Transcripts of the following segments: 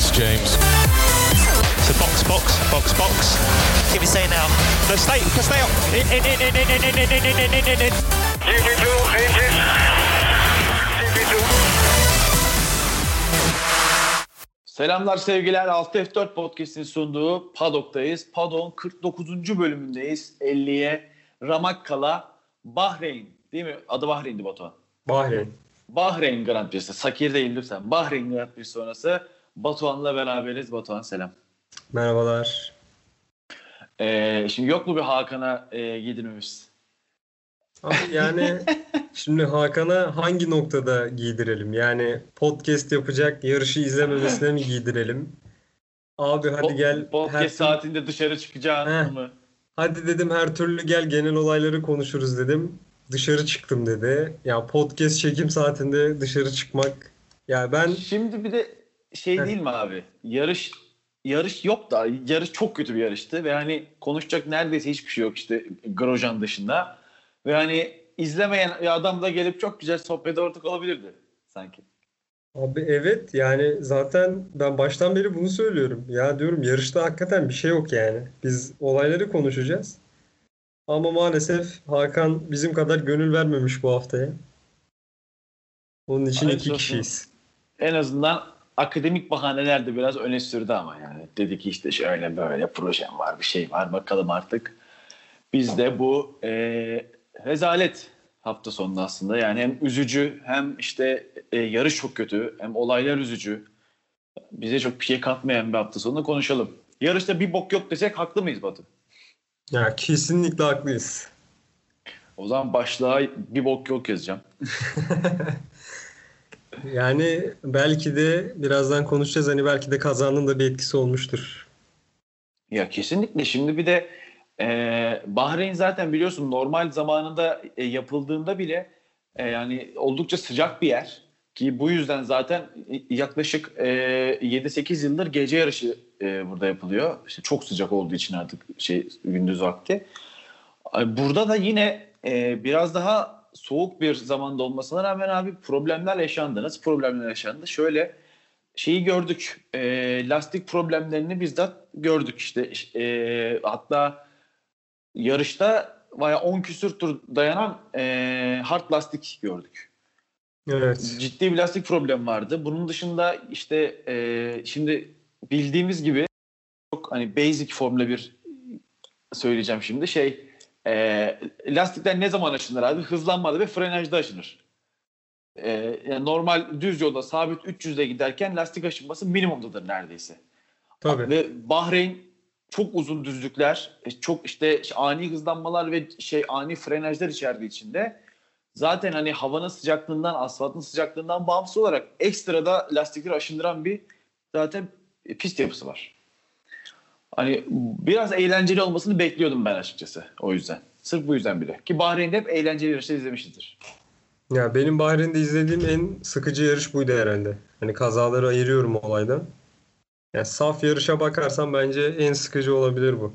it's James. So box, box, box, box. Give me say now. No, stay, stay up. In, in, in, in, in, in, in, in, in, in, in, in. GP2, engine. GP2. Selamlar sevgiler. 6F4 Podcast'in sunduğu Padok'tayız. Padok'un 49. bölümündeyiz. 50'ye Ramakkala, Bahreyn. Değil mi? Adı Bahreyn'di Batuhan. Bahreyn. Bahreyn Grand Prix'si. Sakir değil lütfen. Bahreyn Grand Prix sonrası Batuhan'la beraberiz. Batuhan selam. Merhabalar. Ee, şimdi yok mu bir Hakan'a e, giydirmemiz? Abi yani şimdi Hakan'a hangi noktada giydirelim? Yani podcast yapacak, yarışı izlememesine mi giydirelim? Abi hadi gel. Podcast her- saatinde dışarı çıkacağın Heh. mı? Hadi dedim her türlü gel genel olayları konuşuruz dedim. Dışarı çıktım dedi. Ya podcast çekim saatinde dışarı çıkmak. Ya ben Şimdi bir de şey Heh. değil mi abi? Yarış yarış yok da yarış çok kötü bir yarıştı ve hani konuşacak neredeyse hiçbir şey yok işte Grosjean dışında. Ve hani izlemeyen bir adam da gelip çok güzel sohbete ortak olabilirdi sanki. Abi evet yani zaten ben baştan beri bunu söylüyorum. Ya diyorum yarışta hakikaten bir şey yok yani. Biz olayları konuşacağız. Ama maalesef Hakan bizim kadar gönül vermemiş bu haftaya. Onun için Hayırlısı iki olsun. kişiyiz. En azından akademik bahaneler de biraz öne sürdü ama yani. Dedi ki işte şöyle böyle projem var bir şey var bakalım artık. Biz de bu e, rezalet hafta sonunda aslında yani hem üzücü hem işte e, yarış çok kötü hem olaylar üzücü. Bize çok bir şey katmayan bir hafta sonunda konuşalım. Yarışta bir bok yok desek haklı mıyız Batu? Ya kesinlikle haklıyız. O zaman başlığa bir bok yok yazacağım. Yani belki de birazdan konuşacağız. Hani belki de kazanın da bir etkisi olmuştur. Ya kesinlikle. Şimdi bir de e, Bahreyn zaten biliyorsun normal zamanında e, yapıldığında bile e, yani oldukça sıcak bir yer. Ki bu yüzden zaten yaklaşık e, 7-8 yıldır gece yarışı e, burada yapılıyor. İşte çok sıcak olduğu için artık şey gündüz vakti. Ay, Burada da yine e, biraz daha soğuk bir zamanda olmasına rağmen abi problemler yaşandı. Nasıl problemler yaşandı? Şöyle şeyi gördük. E, lastik problemlerini bizzat gördük işte. E, hatta yarışta baya 10 küsür tur dayanan e, hard lastik gördük. Evet. Ciddi bir lastik problem vardı. Bunun dışında işte e, şimdi bildiğimiz gibi çok hani basic Formula 1 söyleyeceğim şimdi şey e, lastikler ne zaman aşınır abi? Hızlanmada ve frenajda aşınır. E, yani normal düz yolda sabit 300'de giderken lastik aşınması minimumdadır neredeyse. Tabii. Ve Bahreyn çok uzun düzlükler, e, çok işte ani hızlanmalar ve şey ani frenajlar içerdiği içinde zaten hani havanın sıcaklığından, asfaltın sıcaklığından bağımsız olarak ekstra da lastikleri aşındıran bir zaten pist yapısı var. Hani biraz eğlenceli olmasını bekliyordum ben açıkçası o yüzden. Sırf bu yüzden bile. Ki Bahreyn'de hep eğlenceli yarışlar izlemişizdir. Ya benim Bahreyn'de izlediğim en sıkıcı yarış buydu herhalde. Hani kazaları ayırıyorum olaydan. Ya saf yarışa bakarsan bence en sıkıcı olabilir bu.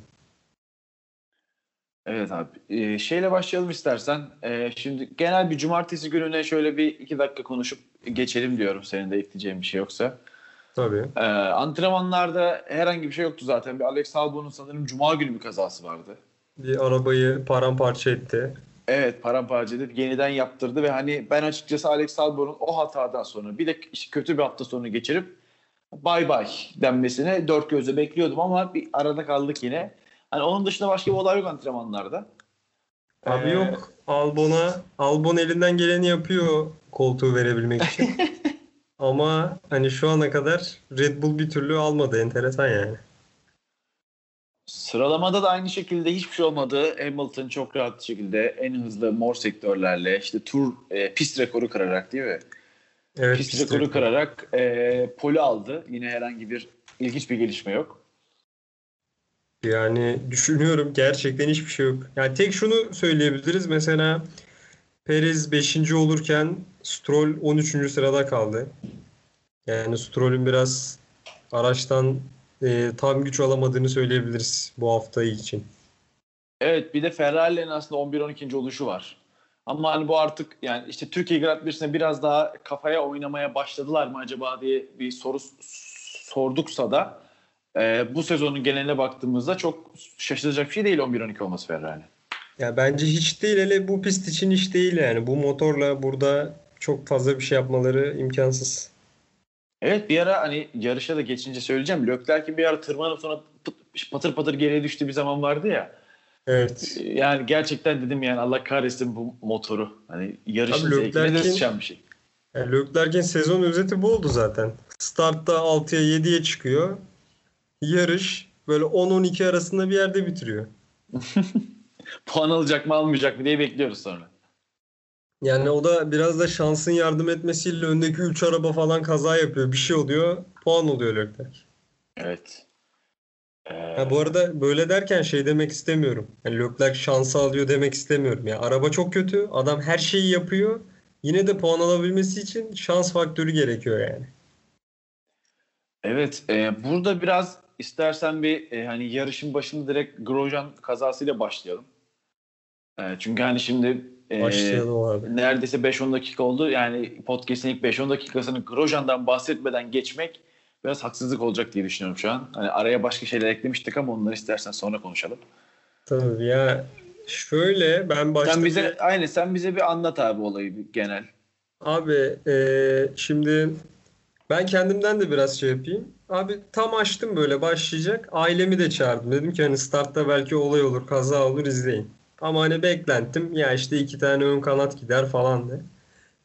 Evet abi. Ee, şeyle başlayalım istersen. Ee, şimdi genel bir cumartesi gününe şöyle bir iki dakika konuşup geçelim diyorum. Senin de ekleyeceğin bir şey yoksa. Tabii. Ee, antrenmanlarda herhangi bir şey yoktu zaten. Bir Alex Albon'un sanırım cuma günü bir kazası vardı. Bir arabayı paramparça etti. Evet paramparça edip yeniden yaptırdı ve hani ben açıkçası Alex Albon'un o hatadan sonra bir de kötü bir hafta sonu geçirip bay bay denmesini dört gözle bekliyordum ama bir arada kaldık yine. Hani onun dışında başka bir olay yok antrenmanlarda. Abi Ee, yok. Albon'a Albon elinden geleni yapıyor koltuğu verebilmek için. Ama hani şu ana kadar Red Bull bir türlü almadı. Enteresan yani. Sıralamada da aynı şekilde hiçbir şey olmadı. Hamilton çok rahat bir şekilde en hızlı mor sektörlerle işte tur e, pist rekoru kırarak değil mi? Evet. pist pist rekoru rekoru. kırarak e, poli aldı. Yine herhangi bir ilginç bir gelişme yok. Yani düşünüyorum gerçekten hiçbir şey yok. Yani tek şunu söyleyebiliriz. Mesela Perez 5. olurken Stroll 13. sırada kaldı. Yani Stroll'ün biraz araçtan e, tam güç alamadığını söyleyebiliriz bu hafta için. Evet bir de Ferrari'lerin aslında 11-12. oluşu var. Ama hani bu artık yani işte Türkiye Grand Prix'sine biraz daha kafaya oynamaya başladılar mı acaba diye bir soru sorduksa da e, bu sezonun geneline baktığımızda çok şaşılacak bir şey değil 11-12 olması Ferrari. Ya bence hiç değil hele bu pist için hiç değil yani. Bu motorla burada çok fazla bir şey yapmaları imkansız. Evet bir ara hani yarışa da geçince söyleyeceğim. Leclerc'in bir ara tırmanıp sonra patır patır geriye düştüğü bir zaman vardı ya. Evet. Yani gerçekten dedim yani Allah kahretsin bu motoru. Hani yarışın zevkine sıçan bir şey. Yani Leclerc'in sezon özeti bu oldu zaten. Startta 6'ya 7'ye çıkıyor. Yarış böyle 10-12 arasında bir yerde bitiriyor. Puan alacak mı almayacak mı diye bekliyoruz sonra. Yani o da biraz da şansın yardım etmesiyle öndeki 3 araba falan kaza yapıyor. Bir şey oluyor. Puan oluyor Leclerc. Evet. Ee, Ha, bu arada böyle derken şey demek istemiyorum. Yani Leclerc şansı alıyor demek istemiyorum. Ya araba çok kötü. Adam her şeyi yapıyor. Yine de puan alabilmesi için şans faktörü gerekiyor yani. Evet, e, burada biraz istersen bir e, hani yarışın başında direkt Grosjean kazasıyla başlayalım. E, çünkü hani şimdi e, Başlayalım abi. neredeyse 5-10 dakika oldu. Yani podcast'in ilk 5-10 dakikasını Grosjean'dan bahsetmeden geçmek biraz haksızlık olacak diye düşünüyorum şu an. Hani araya başka şeyler eklemiştik ama onları istersen sonra konuşalım. Tabii ya şöyle ben başta sen bize bir- aynı sen bize bir anlat abi olayı genel. Abi eee, şimdi ben kendimden de biraz şey yapayım. Abi tam açtım böyle başlayacak. Ailemi de çağırdım. Dedim ki hani startta belki olay olur, kaza olur izleyin. Ama hani beklentim ya işte iki tane ön kanat gider falan de.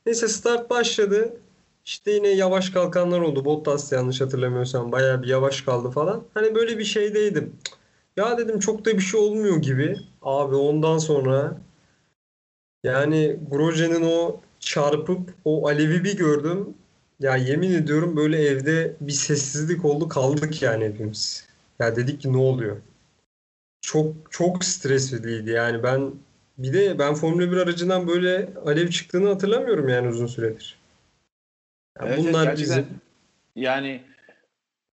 Neyse start başladı. İşte yine yavaş kalkanlar oldu. Bottas yanlış hatırlamıyorsam bayağı bir yavaş kaldı falan. Hani böyle bir şeydeydim. Ya dedim çok da bir şey olmuyor gibi. Abi ondan sonra yani Grosje'nin o çarpıp o alevi bir gördüm. Ya yemin ediyorum böyle evde bir sessizlik oldu kaldık yani hepimiz. Ya dedik ki ne oluyor? Çok çok stresliydi yani ben bir de ben Formula 1 aracından böyle alev çıktığını hatırlamıyorum yani uzun süredir. Ya Evet, evet, bunlar gerçekten bizim yani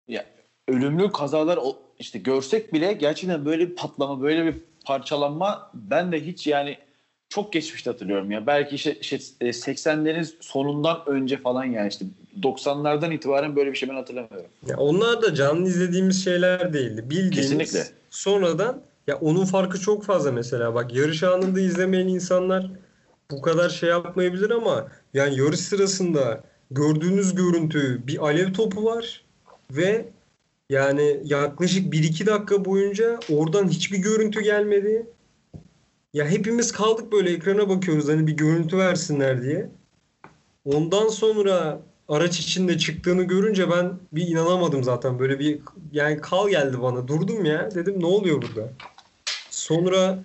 ya, ölümlü kazalar işte görsek bile gerçekten böyle bir patlama, böyle bir parçalanma ben de hiç yani çok geçmişte hatırlıyorum ya. Belki işte, işte e, 80'lerin sonundan önce falan yani işte 90'lardan itibaren böyle bir şey ben hatırlamıyorum. Ya onlar da canlı izlediğimiz şeyler değildi. Bildiğimiz Kesinlikle. Sonradan ya onun farkı çok fazla mesela. Bak yarış anında izlemeyen insanlar bu kadar şey yapmayabilir ama yani yarış sırasında gördüğünüz görüntü bir alev topu var ve yani yaklaşık 1-2 dakika boyunca oradan hiçbir görüntü gelmedi. Ya hepimiz kaldık böyle ekrana bakıyoruz hani bir görüntü versinler diye. Ondan sonra araç içinde çıktığını görünce ben bir inanamadım zaten. Böyle bir yani kal geldi bana. Durdum ya. Dedim ne oluyor burada? Sonra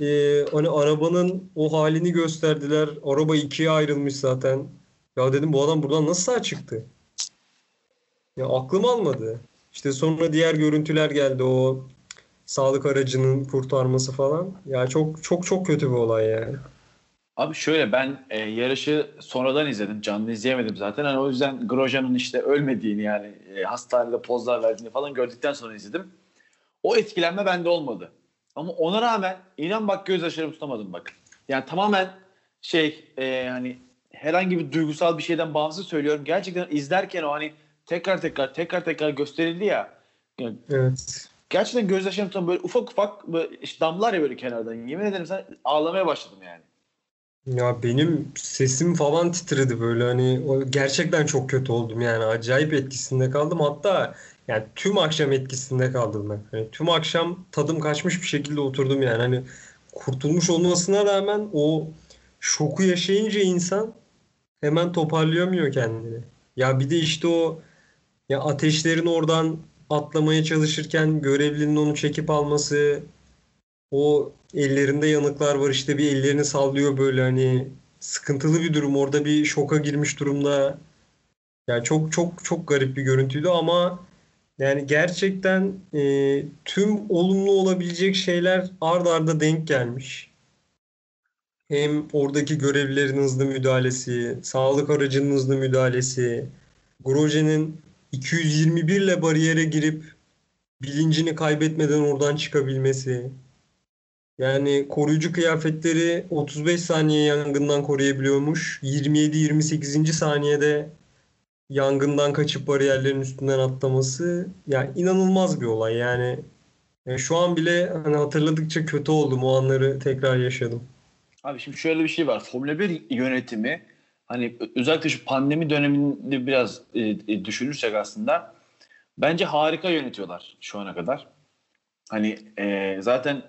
e, hani arabanın o halini gösterdiler. Araba ikiye ayrılmış zaten. Ya dedim bu adam buradan nasıl sağ çıktı? Ya aklım almadı. İşte sonra diğer görüntüler geldi. O sağlık aracının kurtarması falan. Ya çok çok çok kötü bir olay yani. Abi şöyle ben e, yarışı sonradan izledim. Canlı izleyemedim zaten. Hani o yüzden Grosjean'ın işte ölmediğini yani e, hastanede pozlar verdiğini falan gördükten sonra izledim. O etkilenme bende olmadı. Ama ona rağmen inan bak gözyaşlarımı tutamadım bak. Yani tamamen şey e, hani herhangi bir duygusal bir şeyden bağımsız söylüyorum. Gerçekten izlerken o hani tekrar tekrar tekrar tekrar gösterildi ya. Yani Evet. gerçekten gözyaşlarım tutan böyle ufak ufak böyle işte damlar ya böyle kenardan. Yemin ederim sen ağlamaya başladım yani. Ya benim sesim falan titredi böyle hani gerçekten çok kötü oldum yani acayip etkisinde kaldım hatta yani tüm akşam etkisinde kaldım ben. Hani tüm akşam tadım kaçmış bir şekilde oturdum yani hani kurtulmuş olmasına rağmen o şoku yaşayınca insan hemen toparlayamıyor kendini. Ya bir de işte o ya ateşlerin oradan atlamaya çalışırken görevlinin onu çekip alması o ellerinde yanıklar var işte bir ellerini sallıyor böyle hani sıkıntılı bir durum orada bir şoka girmiş durumda. Yani çok çok çok garip bir görüntüydü ama yani gerçekten e, tüm olumlu olabilecek şeyler ard arda denk gelmiş. Hem oradaki görevlilerin hızlı müdahalesi, sağlık aracının hızlı müdahalesi, Grosje'nin 221 ile bariyere girip bilincini kaybetmeden oradan çıkabilmesi. Yani koruyucu kıyafetleri 35 saniye yangından koruyabiliyormuş. 27-28. saniyede yangından kaçıp bariyerlerin üstünden atlaması yani inanılmaz bir olay. Yani e, şu an bile hani hatırladıkça kötü oldum. O anları tekrar yaşadım. Abi şimdi şöyle bir şey var. Formula 1 yönetimi hani özellikle şu pandemi döneminde biraz e, e, düşünürsek aslında bence harika yönetiyorlar şu ana kadar. Hani e, zaten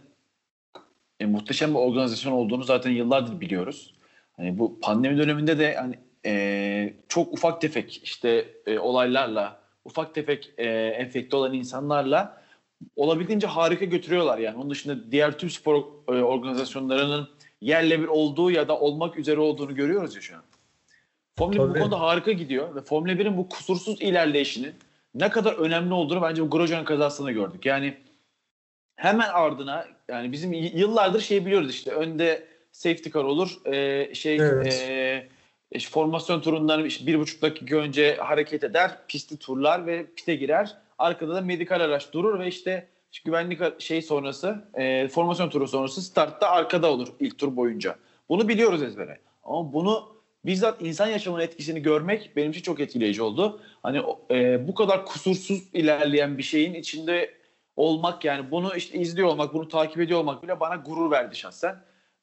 e, muhteşem bir organizasyon olduğunu zaten yıllardır biliyoruz. Hani bu pandemi döneminde de hani e, çok ufak tefek işte e, olaylarla, ufak tefek e, enfekte olan insanlarla olabildiğince harika götürüyorlar yani. Onun dışında diğer tüm spor e, organizasyonlarının yerle bir olduğu ya da olmak üzere olduğunu görüyoruz ya şu an. Formula 1 bu konuda harika gidiyor ve Formula 1'in bu kusursuz ilerleyişinin ne kadar önemli olduğunu bence bu Grosjean kazasında gördük. Yani hemen ardına yani bizim yıllardır şey biliyoruz işte önde safety car olur e, şey Evet. e, işte formasyon turundan işte bir buçuk dakika önce hareket eder pisti turlar ve pite girer arkada da medikal araç durur ve işte güvenlik şey sonrası e, formasyon turu sonrası startta arkada olur ilk tur boyunca. Bunu biliyoruz ezbere. Ama bunu bizzat insan yaşamının etkisini görmek benim için çok etkileyici oldu. Hani e, bu kadar kusursuz ilerleyen bir şeyin içinde olmak yani bunu işte izliyor olmak, bunu takip ediyor olmak bile bana gurur verdi şahsen.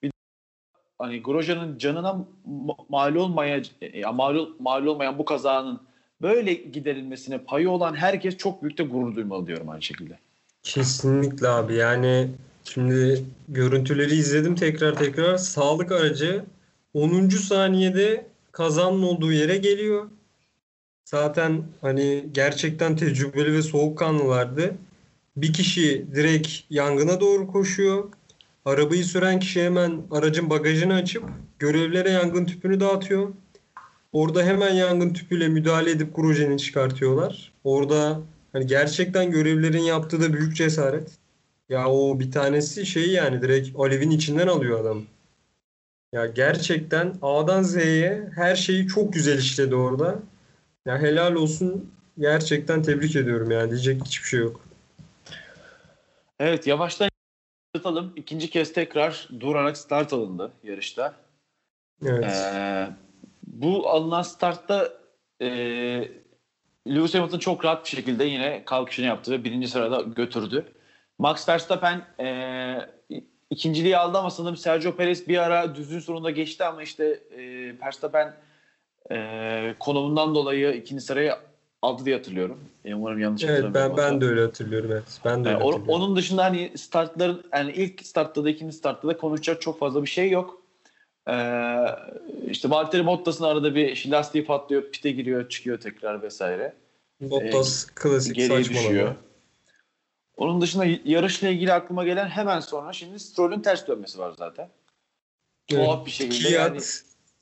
Bir hani Grosjean'ın canına ma- mal olmaya ya mal, mal olmayan bu kazanın böyle giderilmesine payı olan herkes çok büyük de gurur duymalı diyorum aynı şekilde. Kesinlikle abi yani şimdi görüntüleri izledim tekrar tekrar sağlık aracı 10. saniyede kazanın olduğu yere geliyor. Zaten hani gerçekten tecrübeli ve soğukkanlılardı. Bir kişi direkt yangına doğru koşuyor. Arabayı süren kişi hemen aracın bagajını açıp görevlere yangın tüpünü dağıtıyor. Orada hemen yangın tüpüyle müdahale edip Grosjean'i çıkartıyorlar. Orada hani gerçekten görevlerin yaptığı da büyük cesaret. Ya o bir tanesi şey yani direkt alevin içinden alıyor adam. Ya gerçekten A'dan Z'ye her şeyi çok güzel işledi orada. Ya helal olsun. Gerçekten tebrik ediyorum yani diyecek hiçbir şey yok. Evet yavaştan atalım. İkinci kez tekrar durarak start alındı yarışta. Evet. Ee, bu alınan startta e, Lewis Hamilton çok rahat bir şekilde yine kalkışını yaptı ve birinci sırada götürdü. Max Verstappen e, ikinciliği aldı ama sanırım Sergio Perez bir ara düzün sonunda geçti ama işte e, Verstappen e, konumundan dolayı ikinci sırayı aldı diye hatırlıyorum. E, umarım yanlış Evet ben ben de öyle hatırlıyorum evet. Ben de Yani öyle o- hatırlıyorum. onun dışında hani startların yani ilk startta da ikinci startta da konuşacak çok fazla bir şey yok. Ee, işte Valtteri Bottas'ın arada bir işte lastiği patlıyor, pite giriyor, çıkıyor tekrar vesaire. Bottas klasik Geriye saçmalama. düşüyor. Onun dışında yarışla ilgili aklıma gelen hemen sonra şimdi Stroll'ün ters dönmesi var zaten. Evet. Tuhaf bir şekilde Kiat, yani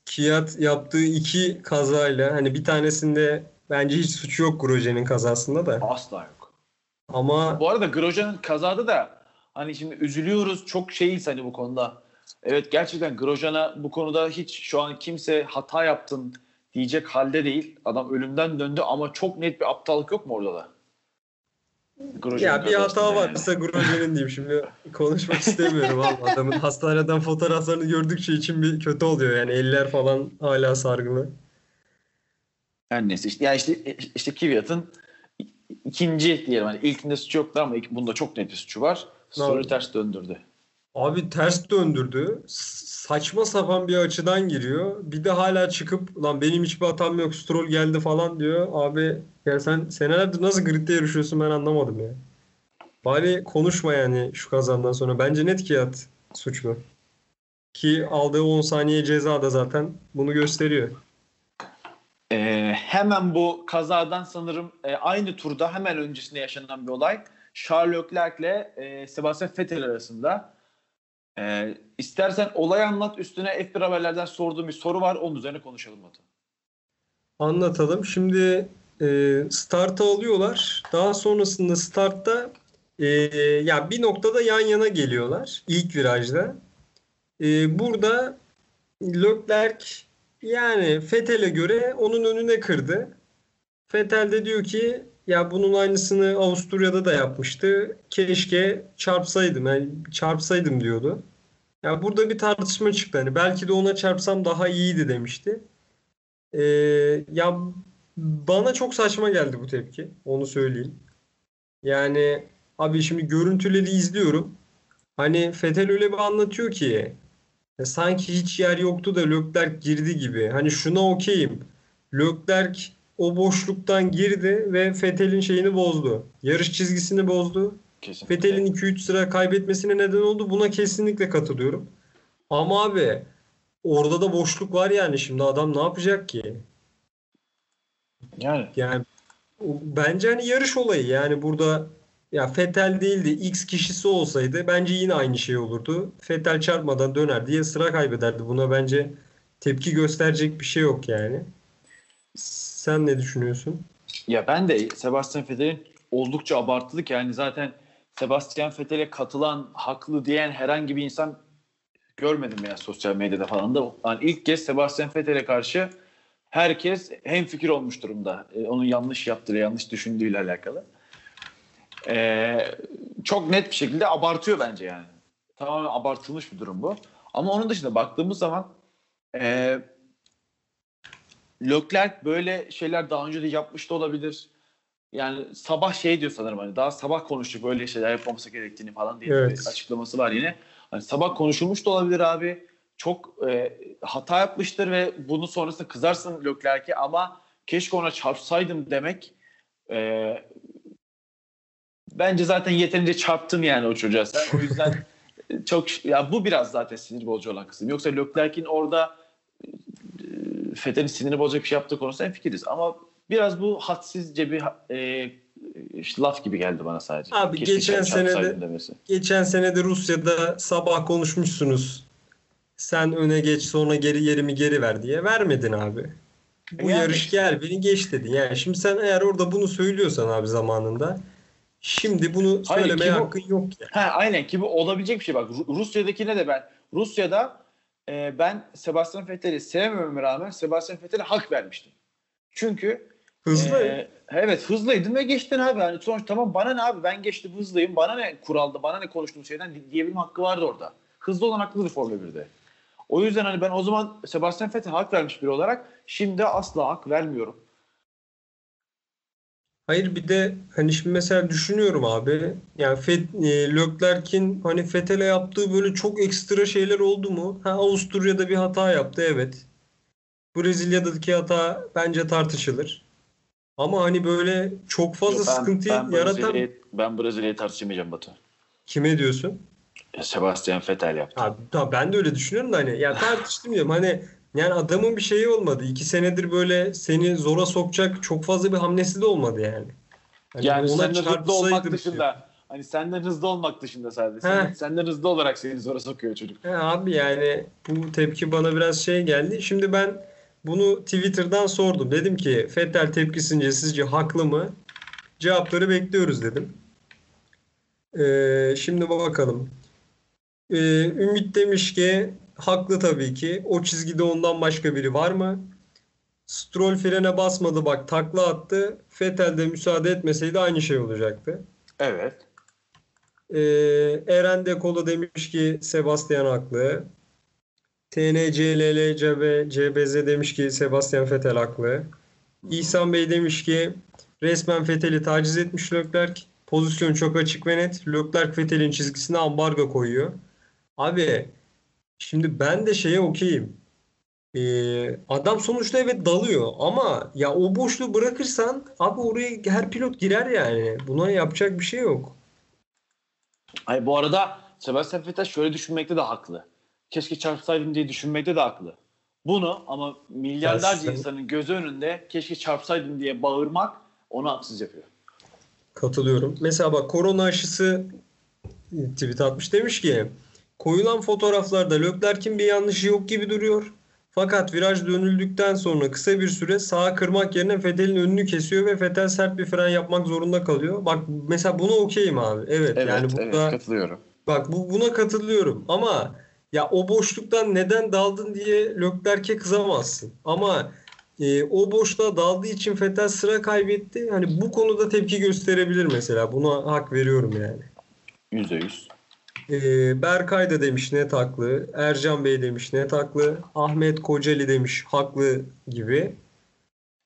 Kiat yaptığı iki kazayla hani bir tanesinde bence hiç suçu yok Grosjean'in kazasında da. asla yok. Ama Bu arada Grosjean'ın kazada da hani şimdi üzülüyoruz çok şeyiz hani bu konuda. Evet gerçekten Grosjean'a bu konuda hiç şu an kimse hata yaptın diyecek halde değil. Adam ölümden döndü ama çok net bir aptallık yok mu orada da? Grosjean ya bir hata yani. varsa Grosjean'in diyeyim şimdi konuşmak istemiyorum abi. Adamın hastaneden fotoğraflarını gördükçe için bir kötü oluyor yani eller falan hala sargılı. Her neyse işte, yani işte, işte Kvyat'ın ikinci diyelim hani ilkinde suçu yoktu ama bunda çok net bir suçu var. Evet. ters döndürdü. Abi ters döndürdü. Saçma sapan bir açıdan giriyor. Bir de hala çıkıp lan benim hiçbir hatam yok Stroll geldi falan diyor. Abi ya sen senelerdir nasıl gridde yarışıyorsun ben anlamadım ya. Bari konuşma yani şu kazandan sonra. Bence net Kiat suçlu. Ki aldığı 10 saniye ceza da zaten bunu gösteriyor. Ee, hemen bu kazadan sanırım e, aynı turda hemen öncesinde yaşanan bir olay. Charles Leclerc ile e, Sebastian Vettel arasında. E, istersen olay anlat üstüne F1 haberlerden sorduğum bir soru var. Onun üzerine konuşalım Batu. Anlatalım. Şimdi e, startı alıyorlar. Daha sonrasında startta e, ya bir noktada yan yana geliyorlar ilk virajda. E, burada Leclerc yani Vettel'e göre onun önüne kırdı. Vettel de diyor ki ya bunun aynısını Avusturya'da da yapmıştı. Keşke çarpsaydım. Yani çarpsaydım diyordu. Ya burada bir tartışma çıktı. Hani belki de ona çarpsam daha iyiydi demişti. Ee, ya bana çok saçma geldi bu tepki. Onu söyleyeyim. Yani abi şimdi görüntüleri izliyorum. Hani Fetel öyle bir anlatıyor ki ya sanki hiç yer yoktu da Leclerc girdi gibi. Hani şuna okeyim. Leclerc o boşluktan girdi ve Fetel'in şeyini bozdu. Yarış çizgisini bozdu. Kesinlikle. Fetel'in 2-3 sıra kaybetmesine neden oldu. Buna kesinlikle katılıyorum. Ama abi orada da boşluk var yani şimdi adam ne yapacak ki? Yani Yani bence hani yarış olayı yani burada ya Fetel değildi X kişisi olsaydı bence yine aynı şey olurdu. Fetel çarpmadan döner diye sıra kaybederdi. Buna bence tepki gösterecek bir şey yok yani. Sen ne düşünüyorsun? Ya ben de Sebastian Vettel'in oldukça abartılık yani zaten Sebastian Vettel'e katılan, haklı diyen herhangi bir insan görmedim ya sosyal medyada falan da. Yani ilk kez Sebastian Vettel'e karşı herkes hem fikir olmuş durumda. Ee, onun yanlış yaptığı, yanlış düşündüğüyle alakalı. Ee, çok net bir şekilde abartıyor bence yani. Tamamen abartılmış bir durum bu. Ama onun dışında baktığımız zaman e, Leclerc böyle şeyler daha önce de yapmış da olabilir. Yani sabah şey diyor sanırım hani daha sabah konuştuk böyle şeyler yapmamız gerektiğini falan diye Evet. bir açıklaması var yine. Hani sabah konuşulmuş da olabilir abi. Çok e, hata yapmıştır ve bunu sonrasında kızarsın Leclerc'e ama keşke ona çarpsaydım demek e, bence zaten yeterince çarptın yani o çocuğa sen. O yüzden çok ya bu biraz zaten sinir bozucu olan kısım. Yoksa Leclerc'in orada e, Fethel'in siniri bozacak bir şey yaptığı konusunda en fikiriz. Ama biraz bu hadsizce bir e, işte laf gibi geldi bana sadece. Abi Keşke geçen çarp- sene de- çarpsaydım demesi. Geçen sene de Rusya'da sabah konuşmuşsunuz. Sen öne geç sonra geri yerimi geri ver diye. Vermedin abi. Bu Yani yarış işte. gel beni geç dedin. Yani şimdi sen eğer orada bunu söylüyorsan abi zamanında şimdi bunu Hayır, söylemeye ki bu- hakkın yok ya. Ha, aynen ki bu olabilecek bir şey bak. Ru- Rusya'dakine de ben Rusya'da e, ben Sebastian Vettel'i sevmememe rağmen Sebastian Vettel'e hak vermiştim. Çünkü Hızlı. e, evet hızlıydın ve geçtin abi. Yani sonuç tamam bana ne abi ben geçtim hızlıyım. Bana ne kuralda bana ne konuştuğum şeyden di- diyebilme hakkı vardı orada. Hızlı olan haklıdır Formula 1'de. O yüzden hani ben o zaman Sebastian Vettel'e hak vermiş biri olarak şimdi asla hak vermiyorum. Hayır bir de hani şimdi mesela düşünüyorum abi. Yani Fet, e, Leclerc'in hani Vettel'e yaptığı böyle çok ekstra şeyler oldu mu? Ha Avusturya'da bir hata yaptı evet. Brezilya'daki hata bence tartışılır. Ama hani böyle çok fazla Yok, ben- sıkıntı ben yaratan ben Brezilya'yı tartışamayacağım Batu. kime diyorsun? Sebastian Vettel yaptı. Abi, ben de öyle düşünüyorum da hani ya tartıştım diyorum hani yani adamın bir şeyi olmadı. İki senedir böyle seni zora sokacak çok fazla bir hamlesi de olmadı yani. Hani Yani ona senden hızlı olmak çarpsaydım dışında hani senden hızlı olmak dışında sadece. He. Sen, senden hızlı olarak seni zora sokuyor çocuk. He abi yani bu tepki bana biraz şey geldi. Şimdi ben bunu Twitter'dan sordum. Dedim ki Fettel tepkisince sizce haklı mı? Cevapları bekliyoruz dedim. Ee, şimdi bakalım. Ee, Ümit demiş ki haklı tabii ki. O çizgide ondan başka biri var mı? Stroll frene basmadı bak takla attı. Fettel de müsaade etmeseydi aynı şey olacaktı. Evet. Ee, Eren Dekolo demiş ki Sebastian haklı. TNCLL ve CBZ demiş ki Sebastian Vettel haklı. İhsan Bey demiş ki resmen Vettel'i taciz etmiş Leclerc. Pozisyon çok açık ve net. Leclerc Vettel'in çizgisine ambargo koyuyor. Abi şimdi ben de şeye okeyim. Ee, adam sonuçta evet dalıyor ama ya o boşluğu bırakırsan abi oraya her pilot girer yani. Buna yapacak bir şey yok. Ay bu arada Sebastian Vettel şöyle düşünmekte de haklı. Keşke çarpsaydım diye düşünmekte de haklı. Bunu ama milyarlarca Ya sen- insanın gözü önünde keşke çarpsaydım diye bağırmak onu haksız yapıyor. Katılıyorum. Mesela bak korona aşısı tweet atmış demiş ki koyulan fotoğraflarda Leclerc'in bir yanlışı yok gibi duruyor. Fakat viraj dönüldükten sonra kısa bir süre sağa kırmak yerine Vettel'in önünü kesiyor ve Vettel sert bir fren yapmak zorunda kalıyor. Bak mesela buna okeyim abi. Evet, Evet, yani evet burada katılıyorum. bak bu buna katılıyorum ama ya o boşluktan neden daldın diye Leclerc'e kızamazsın. Ama e, o boşluğa daldığı için Vettel sıra kaybetti. Hani bu konuda tepki gösterebilir mesela. Buna hak veriyorum yani. Yüzde yüz. E, Berkay da demiş net haklı. Ercan Bey demiş net haklı. Ahmet Kocaeli demiş haklı gibi.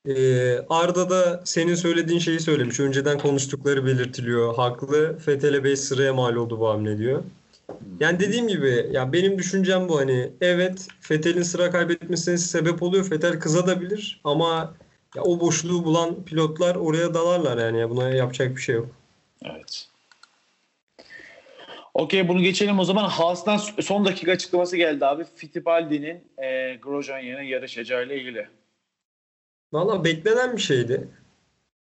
Ee, Arda da senin söylediğin şeyi söylemiş. Önceden konuştukları belirtiliyor. Haklı. Fethel'e 5 sıraya mal oldu bu hamle diyor. Yani dediğim gibi ya benim düşüncem bu hani evet Fethel'in sıra kaybetmesine sebep oluyor. Fethel kızabilir ama ya o boşluğu bulan pilotlar oraya dalarlar yani. Ya buna yapacak bir şey yok. Evet. Okey bunu geçelim o zaman. Haas'tan son dakika açıklaması geldi abi. Fittipaldi'nin e, Grosjean yerine yarışacağıyla ilgili. Valla beklenen bir şeydi.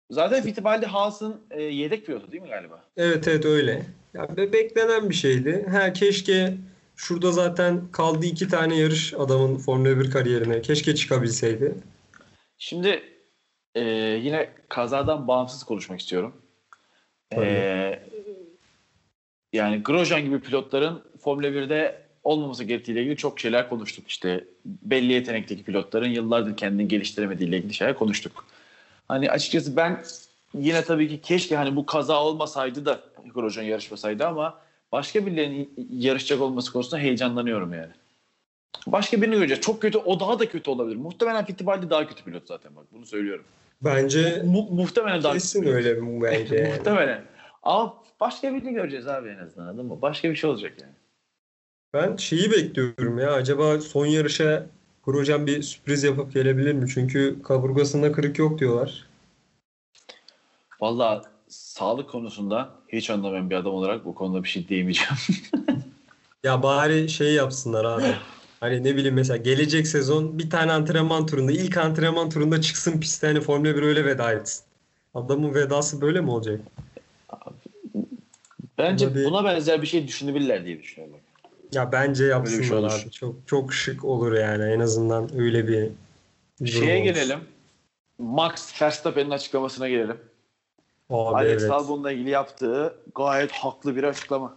Zaten Fittipaldi Haas'ın e, yedek pilotu değil mi galiba? Evet evet öyle. Ya be- beklenen bir şeydi. Ha keşke şurada zaten kaldı iki tane yarış adamın Formula 1 kariyerine. Keşke çıkabilseydi. Şimdi e, yine kazadan bağımsız konuşmak istiyorum. E, yani Grosjean gibi pilotların Formula 1'de olmaması gerektiğiyle ilgili çok şeyler konuştuk. İşte belli yetenekteki pilotların yıllardır kendini geliştiremediğiyle ilgili şeyler konuştuk. Hani açıkçası ben yine tabii ki keşke hani bu kaza olmasaydı da Grosjean yarışmasaydı ama başka birilerinin yarışacak olması konusunda heyecanlanıyorum yani. Başka birini göreceğiz. Çok kötü. O daha da kötü olabilir. Muhtemelen Fittipaldi daha kötü pilot zaten bak. Bunu söylüyorum. Bence Mu- muhtemelen daha kesin kötü. öyle bence. muhtemelen. Ama başka birini göreceğiz abi en azından anladın mı? Başka bir şey olacak yani. Ben şeyi bekliyorum ya. Acaba son yarışa Grosjean bir sürpriz yapıp gelebilir mi? Çünkü kaburgasında kırık yok diyorlar. Vallahi sağlık konusunda hiç anlamayan bir adam olarak bu konuda bir şey diyemeyeceğim. Ya bari şey yapsınlar abi. Hani ne bileyim mesela gelecek sezon bir tane antrenman turunda ilk antrenman turunda çıksın pistte hani Formula 1 öyle veda etsin. Adamın vedası böyle mi olacak? Bence Buna bir- buna benzer bir şey düşünebilirler diye düşünüyorum. Ya bence bir şey yapsınlar olur. abi. Çok çok şık olur yani en azından öyle bir Şeye olur. gelelim. Max Verstappen'in açıklamasına gelelim. Abi Alex evet. Albon'la ilgili yaptığı gayet haklı bir açıklama.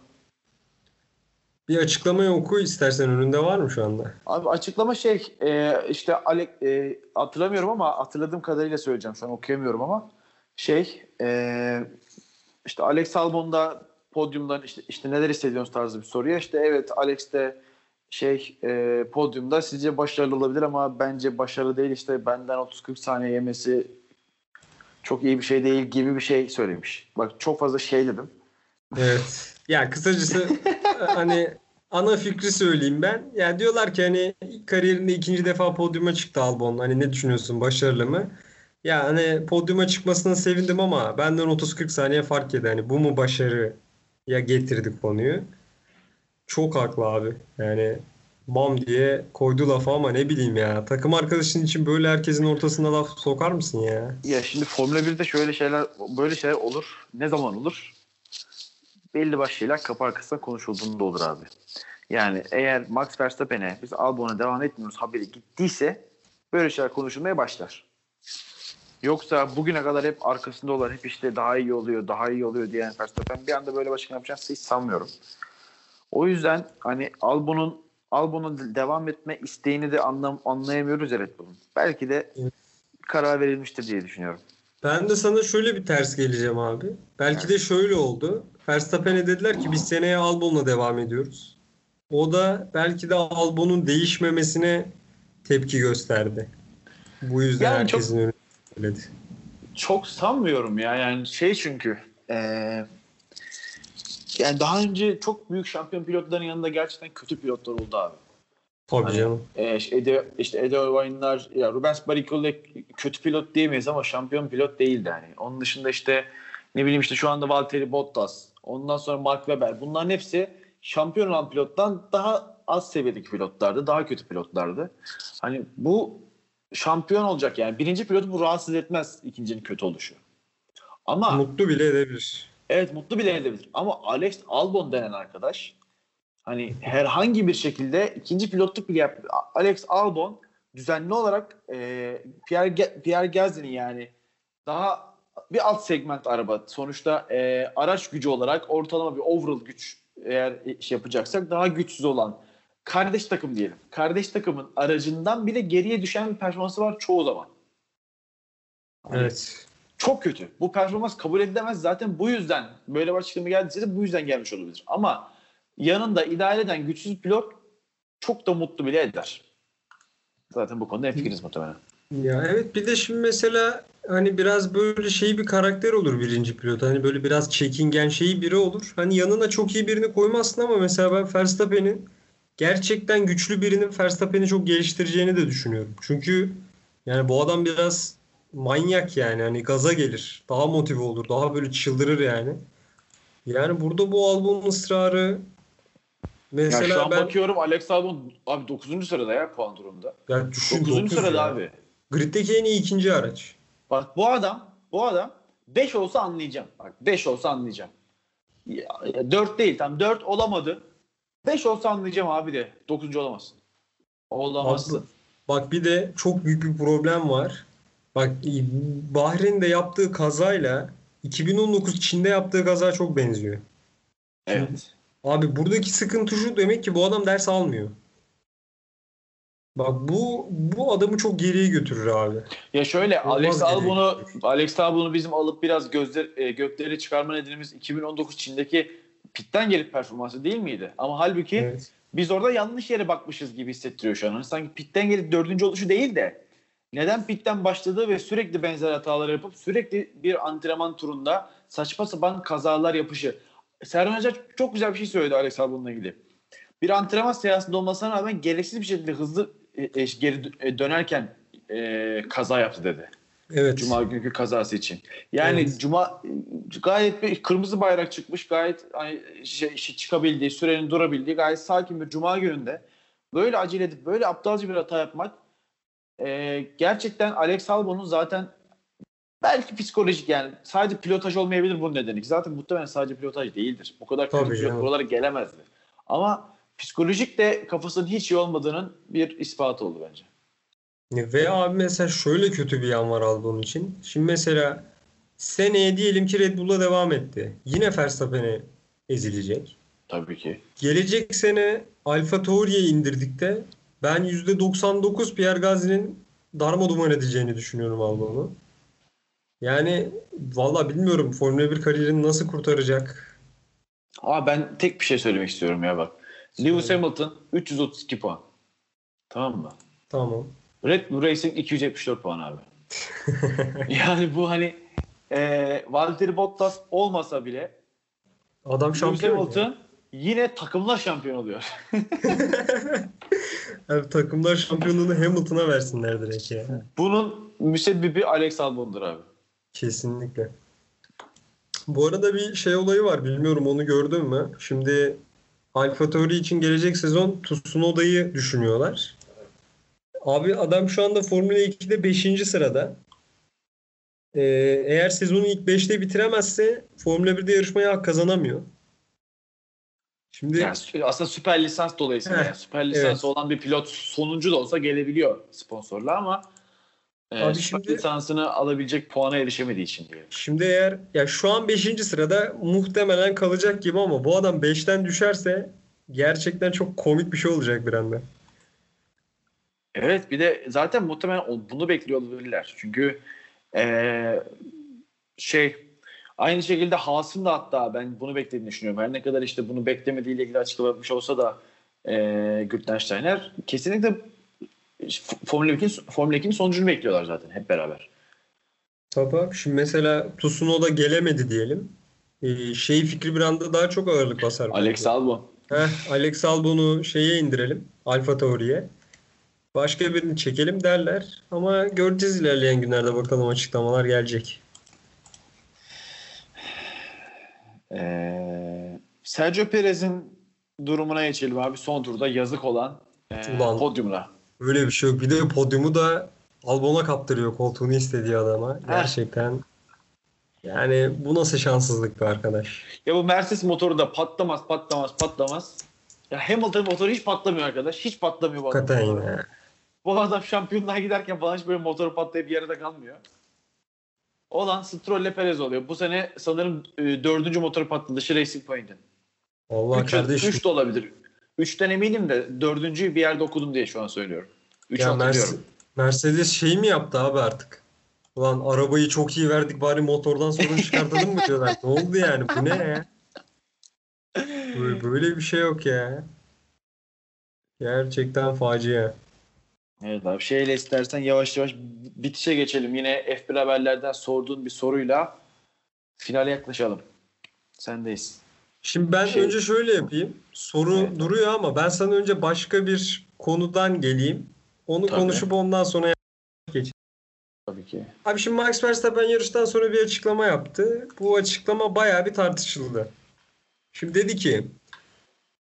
Bir açıklamayı oku istersen önünde var mı şu anda? Abi açıklama şey e, işte Alex e, hatırlamıyorum ama hatırladığım kadarıyla söyleyeceğim şu an okuyamıyorum ama şey e, işte Alex Albon da podyumdan işte, işte neler hissediyorsunuz tarzı bir soruya işte evet Alex de şey e, podyumda sizce başarılı olabilir ama bence başarılı değil işte benden 30-40 saniye yemesi çok iyi bir şey değil gibi bir şey söylemiş. Bak çok fazla şey dedim. Evet. Ya kısacası hani ana fikri söyleyeyim ben. Ya diyorlar ki hani kariyerinde ikinci defa podyuma çıktı Albon. Hani ne düşünüyorsun? Başarılı mı? Ya hani podyuma çıkmasına sevindim ama benden 30-40 saniye fark yedi. Hani bu mu başarı ya getirdik konuyu. Çok haklı abi. Yani bam diye koydu lafı ama ne bileyim ya. Takım arkadaşın için böyle herkesin ortasına laf sokar mısın ya? Ya şimdi Formula 1'de şöyle şeyler böyle şeyler olur. Ne zaman olur? Belli başlı şeyler kapı arkasında konuşulduğunda olur abi. Yani eğer Max Verstappen'e biz Albon'a devam etmiyoruz haberi gittiyse böyle şeyler konuşulmaya başlar. Yoksa bugüne kadar hep arkasındalar. Hep işte daha iyi oluyor, daha iyi oluyor diyen Verstappen bir anda böyle başkan yapacağını hiç sanmıyorum. O yüzden hani Albon'un Albon'un devam etme isteğini de anlam anlayamıyoruz ya Red Bull'un. Belki de karar verilmiştir diye düşünüyorum. Ben de sana şöyle bir ters geleceğim abi. Belki de şöyle oldu. Verstappen'e dediler ki biz seneye Albon'la devam ediyoruz. O da belki de Albon'un değişmemesine tepki gösterdi. Bu yüzden Yani çok- herkesin önüne söyledi. Çok sanmıyorum ya. Yani şey çünkü eee, yani daha önce çok büyük şampiyon pilotların yanında gerçekten kötü pilotlar oldu abi. Tabii Hani- canım. Eee işte Ede, işte Ede Irvine'lar, ya Rubens Barrichello kötü pilot diyemeyiz ama şampiyon pilot değildi hani. Onun dışında işte ne bileyim işte şu anda Valtteri Bottas, ondan sonra Mark Webber. Bunların hepsi şampiyon olan pilottan daha az seviyedeki pilotlardı, daha kötü pilotlardı. Hani bu şampiyon olacak yani. Birinci pilotu bu rahatsız etmez ikincinin kötü oluşu. Ama Mutlu bile edebilir. Evet mutlu bile edebilir. Ama Alex Albon denen arkadaş hani herhangi bir şekilde ikinci pilotluk bile yap. Alex Albon düzenli olarak e, Pierre, Pierre Gasly'nin yani daha bir alt segment araba. Sonuçta e, araç gücü olarak ortalama bir overall güç eğer şey yapacaksak daha güçsüz olan kardeş takım diyelim. Kardeş takımın aracından bile geriye düşen bir performansı var çoğu zaman. Hani Evet. çok kötü. Bu performans kabul edilemez. Zaten bu yüzden böyle bir açıklama geldiyse de bu yüzden gelmiş olabilir. Ama yanında idare eden güçsüz pilot çok da mutlu bile eder. Zaten bu konuda hemfikiriz muhtemelen. Ya evet bir de şimdi mesela hani biraz böyle şey bir karakter olur birinci pilot. Hani böyle biraz çekingen şeyi biri olur. Hani yanına çok iyi birini koymazsın ama mesela ben Verstappen'in gerçekten güçlü birinin Verstappen'i çok geliştireceğini de düşünüyorum. Çünkü yani bu adam biraz manyak yani. Hani gaza gelir. Daha motive olur. Daha böyle çıldırır yani. Yani burada bu Albon'un ısrarı Ya mesela şu an ben bakıyorum Alex Albon abi 9. sırada ya puan durumunda. ya düşün 9. dokuz sırada ya. abi. Grid'deki en iyi ikinci araç. Bak bu adam bu adam 5 olsa anlayacağım. Bak 5 olsa anlayacağım. Ya, 4 değil tam 4 olamadı. 5 olsa anlayacağım abi de 9. olamazsın. Olamazsın. Haklı. Bak bir de çok büyük bir problem var. Bak Bahreyn'de yaptığı kazayla 2019 Çin'de yaptığı kaza çok benziyor. Evet. Abi buradaki sıkıntı şu demek ki bu adam ders almıyor. Bak bu bu adamı çok geriye götürür abi. Ya şöyle Olmaz Alex Albon'u götürür. Alex Albon'u bizim alıp biraz gözler e, gökleri çıkarma nedenimiz 2019 Çin'deki pitten gelip performansı değil miydi? Ama halbuki Evet. biz orada yanlış yere bakmışız gibi hissettiriyor şu an. Hani sanki pitten gelip dördüncü oluşu değil de neden pitten başladığı ve sürekli benzer hatalar yapıp sürekli bir antrenman turunda saçma sapan kazalar yapışı. Serhan Hoca çok güzel bir şey söyledi Alex Albon'la ilgili. Bir antrenman seansında olmasına rağmen gereksiz bir şekilde hızlı e, e, geri e, dönerken e, kaza yaptı dedi. Evet. Cuma günkü kazası için. Yani Evet. Cuma gayet bir kırmızı bayrak çıkmış. Gayet hani şey, çıkabildiği, sürenin durabildiği gayet sakin bir Cuma gününde böyle acele edip böyle aptalca bir hata yapmak e, gerçekten Alex Albon'un zaten belki psikolojik yani sadece pilotaj olmayabilir bunun nedeni. Zaten muhtemelen sadece pilotaj değildir. Bu kadar kötü pilot buralara gelemezdi. Ama psikolojik de kafasının hiç iyi olmadığının bir ispatı oldu bence. Ve abi mesela şöyle kötü bir yan var Albon için. Şimdi mesela seneye diyelim ki Red Bull'a devam etti. Yine Verstappen'e ezilecek. Tabii ki. Gelecek sene Alfa Tauri'ye indirdik de ben %99 Pierre Gasly'nin darma duman edeceğini düşünüyorum Albon'u. Yani valla bilmiyorum Formula 1 kariyerini nasıl kurtaracak. Ama ben tek bir şey söylemek istiyorum ya bak. Lewis. Hamilton 332 puan. Tamam mı? Tamam. Red Bull Racing 274 puan abi. yani bu hani e, Valtteri Bottas olmasa bile Adam şampiyon. ya. Hamilton yine takımlar şampiyon oluyor. Abi takımlar şampiyonluğunu Hamilton'a versinler direkt ya. Bunun müsebbibi Alex Albon'dur abi. Kesinlikle. Bu arada bir şey olayı var. Bilmiyorum onu gördün mü? Şimdi Alfa Tauri için gelecek sezon Tsunoda'yı düşünüyorlar. Abi adam şu anda Formula 2'de 5. sırada. Ee, eğer sezonu ilk 5'te bitiremezse Formula 1'de yarışmaya hak kazanamıyor. Şimdi Yani aslında süper lisans dolayısıyla Heh, yani süper lisans evet. olan bir pilot sonuncu da olsa gelebiliyor sponsorla ama e, Abi süper şimdi- lisansını alabilecek puana erişemediği için diyelim. Şimdi eğer ya şu an 5. sırada muhtemelen kalacak gibi ama bu adam 5'ten düşerse gerçekten çok komik bir şey olacak bir anda. Evet bir de zaten muhtemelen bunu bekliyor olabilirler. Çünkü eee, şey aynı şekilde Haas'ın da hatta ben bunu beklediğini düşünüyorum. Her ne kadar işte bunu beklemediğiyle ilgili açıklama yapmış olsa da eee Gültensteiner kesinlikle Formula 2'nin Formula 2'nin sonucunu bekliyorlar zaten hep beraber. Tabii abi. Şimdi mesela Tsunoda gelemedi diyelim. Ee, şey fikri bir anda daha çok ağırlık basar. Alex Albon. Heh, Alex Albon'u şeye indirelim. Alfa Tauri'ye. Başka birini çekelim derler. Ama göreceğiz ilerleyen günlerde bakalım açıklamalar gelecek. Eee Sergio Perez'in durumuna geçelim abi. Son turda yazık olan eee, Ulan. podyumla. Öyle bir şey yok. Bir de podyumu da Albon'a kaptırıyor koltuğunu istediği adama. Gerçekten yani bu nasıl şanssızlık be arkadaş. Ya bu Mercedes motoru da patlamaz patlamaz patlamaz. Ya Hamilton motoru hiç patlamıyor arkadaş. Hiç patlamıyor. Hakikaten yine. Bu adam şampiyonluğa giderken falan hiç böyle motoru patlayıp yarıda kalmıyor. Olan Stroll ile Perez oluyor. Bu sene sanırım e, dördüncü motoru patladı. Racing Point'in. Allah Üç, kardeşim. üç de olabilir. Üçten eminim de dördüncüyü bir yerde okudum diye şu an söylüyorum. Üç Ya hatırlıyorum. Merce- Mercedes şey mi yaptı abi artık? Ulan arabayı çok iyi verdik bari motordan sorun çıkartalım mı diyorlar. Ne oldu yani? Bu ne ya? Böyle, böyle bir şey yok ya. Gerçekten facia. Evet abi şeyle istersen yavaş yavaş bitişe geçelim. Yine F1 haberlerden sorduğun bir soruyla finale yaklaşalım. Sendeyiz. Şimdi ben Şey- önce şöyle yapayım. Soru Evet. duruyor ama ben sana önce başka bir konudan geleyim. Onu Tabii. konuşup ondan sonra Tabii ki. Abi şimdi Max Verstappen yarıştan sonra bir açıklama yaptı. Bu açıklama bayağı bir tartışıldı. Şimdi dedi ki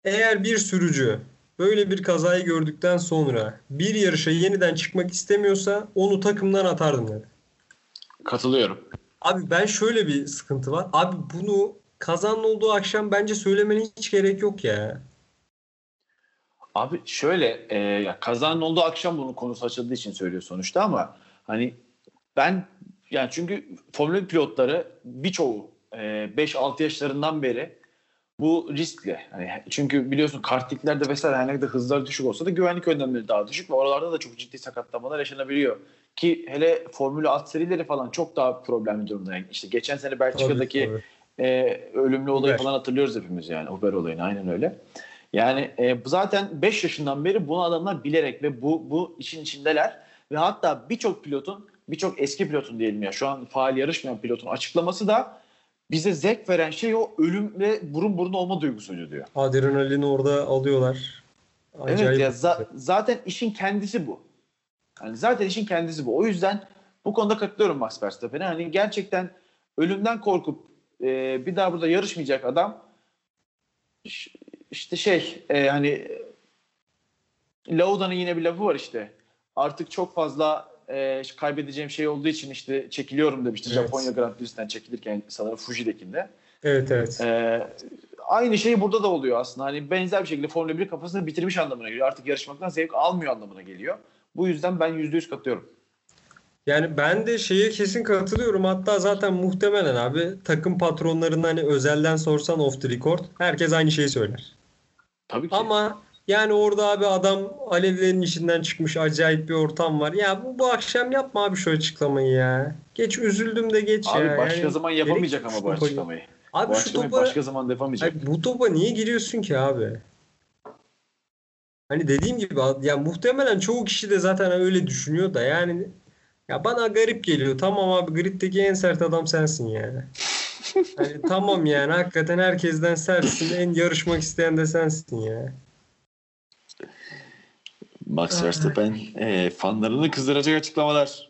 eğer bir sürücü böyle bir kazayı gördükten sonra bir yarışa yeniden çıkmak istemiyorsa onu takımdan atardım dedi. Katılıyorum. Abi ben şöyle bir sıkıntı var. Abi bunu kazanın olduğu akşam bence söylemene hiç gerek yok ya. Abi şöyle e, ya kazanın olduğu akşam bunun konusu açıldığı için söylüyor sonuçta ama hani ben yani çünkü Formula 1 pilotları birçoğu e, 5-6 yaşlarından beri bu riskle. Hani çünkü biliyorsun kartliklerde vesaire her ne kadar hızları düşük olsa da güvenlik önlemleri daha düşük ve oralarda da çok ciddi sakatlamalar yaşanabiliyor. Ki hele Formula alt serileri falan çok daha problemli durumda. Yani işte geçen sene Belçika'daki Tabii, e, ölümlü olayı Uber. falan hatırlıyoruz hepimiz yani. Uber olayını aynen öyle. Yani e, zaten 5 yaşından beri bunu adamlar bilerek ve bu bu işin içindeler ve hatta birçok pilotun birçok eski pilotun diyelim ya şu an faal yarışmayan pilotun açıklaması da bize zevk veren şey o ölümle burun burun olma duygusuydu diyor. Adrenalini orada alıyorlar. Evet Acayip. ya za- zaten işin kendisi bu. Yani zaten işin kendisi bu. O yüzden bu konuda katılıyorum Max Verstappen'e. Hani gerçekten ölümden korkup e, bir daha burada yarışmayacak adam işte şey e, hani Lauda'nın yine bir lafı var işte. Artık çok fazla e, kaybedeceğim şey olduğu için işte çekiliyorum demişti Evet. Japonya Grand Prix'sinden çekilirken sanırım Fuji'dekinde. Evet evet. Ee, aynı şey burada da oluyor aslında. Hani benzer bir şekilde Formula 1 kafasını bitirmiş anlamına geliyor. Artık yarışmaktan zevk almıyor anlamına geliyor. Bu yüzden ben %100 katılıyorum. Yani ben de şeye kesin katılıyorum. Hatta zaten muhtemelen abi takım patronlarından hani özelden sorsan off the record herkes aynı şeyi söyler. Tabii ki. Ama yani orada abi adam alevlerin içinden çıkmış acayip bir ortam var. Ya bu, bu akşam yapma abi şu açıklamayı ya. Geç üzüldüm de geç Abi ya. başka Yani zaman yapamayacak ama bu açıklamayı. Abi bu şu açıklamayı topa başka zaman yapamayacak. Bu topa niye giriyorsun ki abi? Hani dediğim gibi ya muhtemelen çoğu kişi de zaten öyle düşünüyor da yani ya bana garip geliyor. Tamam abi griddeki en sert adam sensin yani. Hani tamam yani hakikaten herkesten sertsin. En yarışmak isteyen de sensin ya. Max Verstappen e, fanlarını kızdıracak açıklamalar.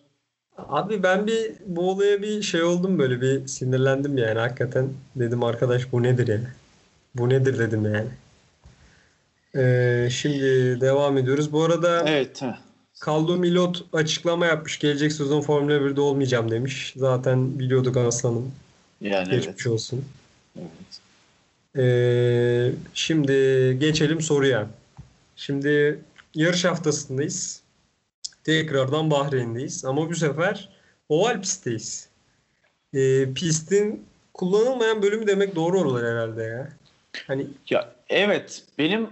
Abi ben bir bu olaya bir şey oldum böyle bir sinirlendim yani hakikaten dedim arkadaş bu nedir ya? Bu nedir dedim yani. Ee, şimdi devam ediyoruz. Bu arada Evet. heh. Kaldo Milot açıklama yapmış. Gelecek sezon Formula 1'de olmayacağım demiş. Zaten biliyorduk aslanım. Yani evet. Geçmiş olsun. evet. Ee, şimdi geçelim soruya. Şimdi yarış haftasındayız. Tekrardan Bahreyn'deyiz. Ama bu sefer oval pistteyiz. Ee, pistin kullanılmayan bölümü demek doğru olur herhalde ya. Hani Ya evet benim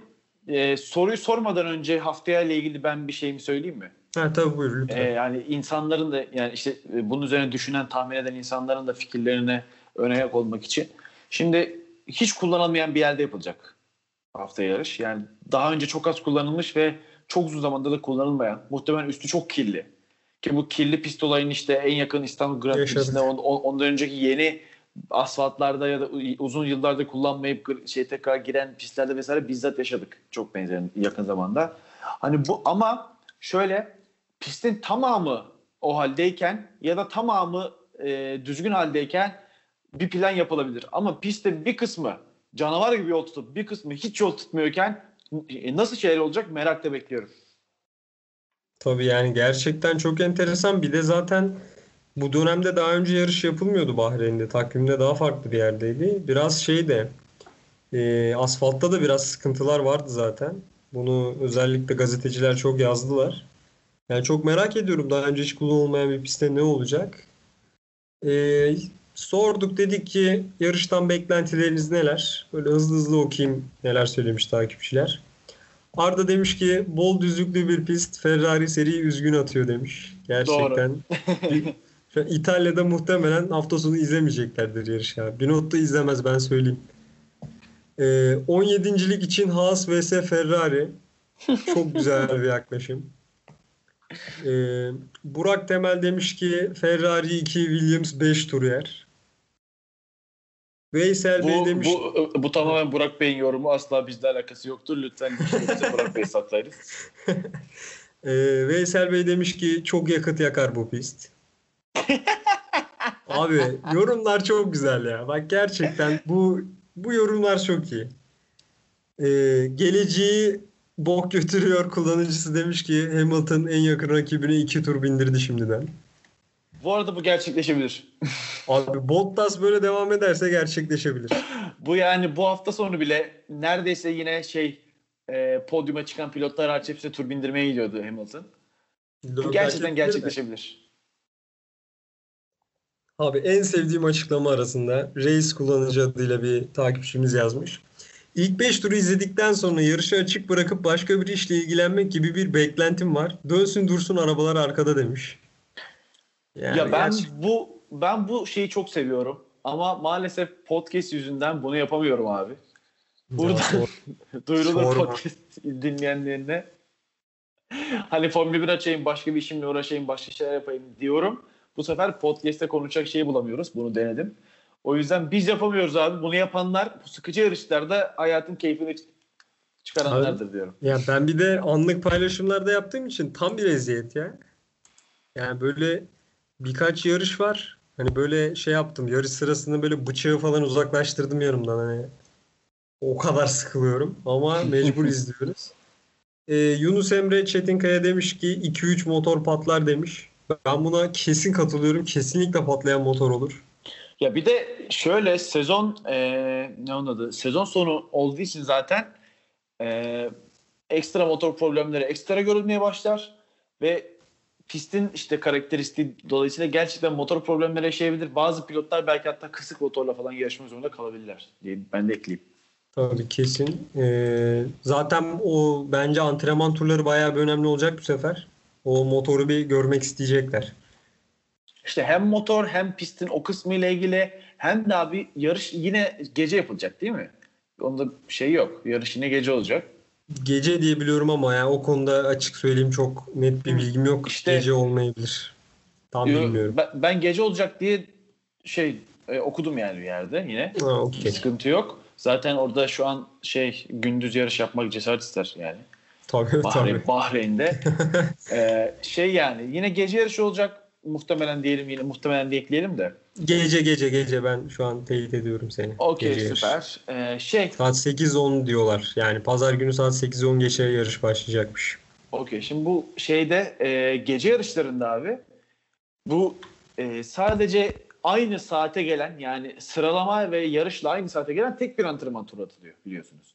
e, soruyu sormadan önce haftaya ile ilgili ben bir şeyimi söyleyeyim mi? ha, tabii buyur lütfen. Ee, yani insanların da yani işte e, bunun üzerine düşünen, tahmin eden insanların da fikirlerine ön ayak olmak için. Şimdi hiç kullanılmayan bir yerde yapılacak haftaya yarış. Yani daha önce çok az kullanılmış ve çok uzun zamandır da kullanılmayan, muhtemelen üstü çok kirli. Ki bu kirli pist olayının işte en yakın İstanbul Grand. Prix'sinde on- on- ondan önceki yeni asfaltlarda ya da uzun yıllarda kullanmayıp şey tekrar giren pistlerde vesaire bizzat yaşadık çok benzer yakın zamanda. Hani bu ama şöyle pistin tamamı o haldeyken ya da tamamı e, düzgün haldeyken bir plan yapılabilir. Ama pistte bir kısmı canavar gibi yol tutup bir kısmı hiç yol tutmuyorken nasıl şeyler olacak merakla bekliyorum. Tabii yani gerçekten çok enteresan. Bir de zaten bu dönemde daha önce yarış yapılmıyordu Bahreyn'de. Takvimde daha farklı bir yerdeydi. Biraz şey de e, asfaltta da biraz sıkıntılar vardı zaten. Bunu özellikle gazeteciler çok yazdılar. Yani çok merak ediyorum daha önce hiç kullanılmayan bir pistte ne olacak? E, sorduk dedik ki yarıştan beklentileriniz neler? Böyle hızlı hızlı okuyayım neler söylemiş takipçiler. Arda demiş ki bol düzlüklü bir pist Ferrari seriyi üzgün atıyor demiş. Gerçekten. İtalya'da muhtemelen hafta sonu izlemeyeceklerdir yarış ya. Binotto izlemez ben söyleyeyim. Ee, 17.lik için Haas vs Ferrari. Çok güzel bir yaklaşım. Ee, Burak Temel demiş ki Ferrari 2 Williams 5 tur yer. Veysel Bey Bu, demiş bu, bu tamamen Burak Bey'in yorumu asla bizle alakası yoktur. Lütfen bize Burak Bey saklayınız. Ee, Veysel Bey demiş ki çok yakıt yakar bu pist. Abi yorumlar çok güzel ya. Bak gerçekten bu bu yorumlar çok iyi. Ee, geleceği bok götürüyor kullanıcısı demiş ki Hamilton en yakın rakibine iki tur bindirdi şimdiden. Bu arada bu gerçekleşebilir. Abi Bottas böyle devam ederse gerçekleşebilir. Bu yani bu hafta sonu bile neredeyse yine şey e, podyuma çıkan pilotlar hariç hepsi tur bindirmeye gidiyordu Hamilton. Bu gerçekten gerçekleşebilir. Abi en sevdiğim açıklama arasında Reis kullanıcı adıyla bir takipçimiz yazmış. İlk 5 turu izledikten sonra yarışı açık bırakıp başka bir işle ilgilenmek gibi bir beklentim var. Dönsün dursun arabalar arkada demiş. Yani ya ben gerçi- bu ben bu şeyi çok seviyorum ama maalesef podcast yüzünden bunu yapamıyorum abi. Burada Ya, doğru. duyurulur podcast dinleyenlerine. Hani Formula 1 açayım, başka bir işimle uğraşayım, başka şeyler yapayım diyorum. Bu sefer podcast'te konuşacak şeyi bulamıyoruz. Bunu denedim. O yüzden biz yapamıyoruz abi. Bunu yapanlar bu sıkıcı yarışlarda hayatın keyfini çıkaranlardır diyorum. Ya ben bir de anlık paylaşımlarda yaptığım için tam bir eziyet ya. Yani böyle birkaç yarış var. Hani böyle şey yaptım. Yarış sırasında böyle bıçağı falan uzaklaştırdım yanımdan. Hani o kadar sıkılıyorum ama mecbur izliyoruz. Ee, Yunus Emre Çetinkaya demiş ki 2-3 motor patlar demiş. Ben buna kesin katılıyorum. Kesinlikle patlayan motor olur. Ya bir de şöyle sezon e, ne onun adı? Sezon sonu olduğu için zaten e, ekstra motor problemleri ekstra görülmeye başlar ve pistin işte karakteristiği dolayısıyla gerçekten motor problemleri yaşayabilir. Bazı pilotlar belki hatta kısık motorla falan yarışmak zorunda kalabilirler diye ben de ekleyeyim. Tabii kesin. Ee, zaten o bence antrenman turları bayağı bir önemli olacak bu sefer. O motoru bir görmek isteyecekler. İşte hem motor hem pistin o kısmı ile ilgili hem de abi yarış yine gece yapılacak değil mi? Onda şey yok. Yarış yine gece olacak. Gece diye biliyorum ama yani o konuda açık söyleyeyim çok net bir bilgim yok. İşte- Gece olmayabilir. Tam Yo, bilmiyorum. Ben, ben gece olacak diye şey e, okudum yani bir yerde yine. Ha, okey. Sıkıntı yok. Zaten orada şu an şey gündüz yarış yapmak cesaret ister yani. Tabii Bahreyn, tabii. Bahreyn'de. Ee, şey yani yine gece yarışı olacak muhtemelen diyelim yine muhtemelen diye ekleyelim de. Gece gece gece ben şu an teyit ediyorum seni. Okey süper. Ee, şey Saat 8-10 diyorlar. Yani pazar günü saat 8-10 geçe yarış başlayacakmış. okey şimdi bu şeyde e, gece yarışlarında abi bu e, sadece aynı saate gelen yani sıralama ve yarışla aynı saate gelen tek bir antrenman turu atılıyor biliyorsunuz.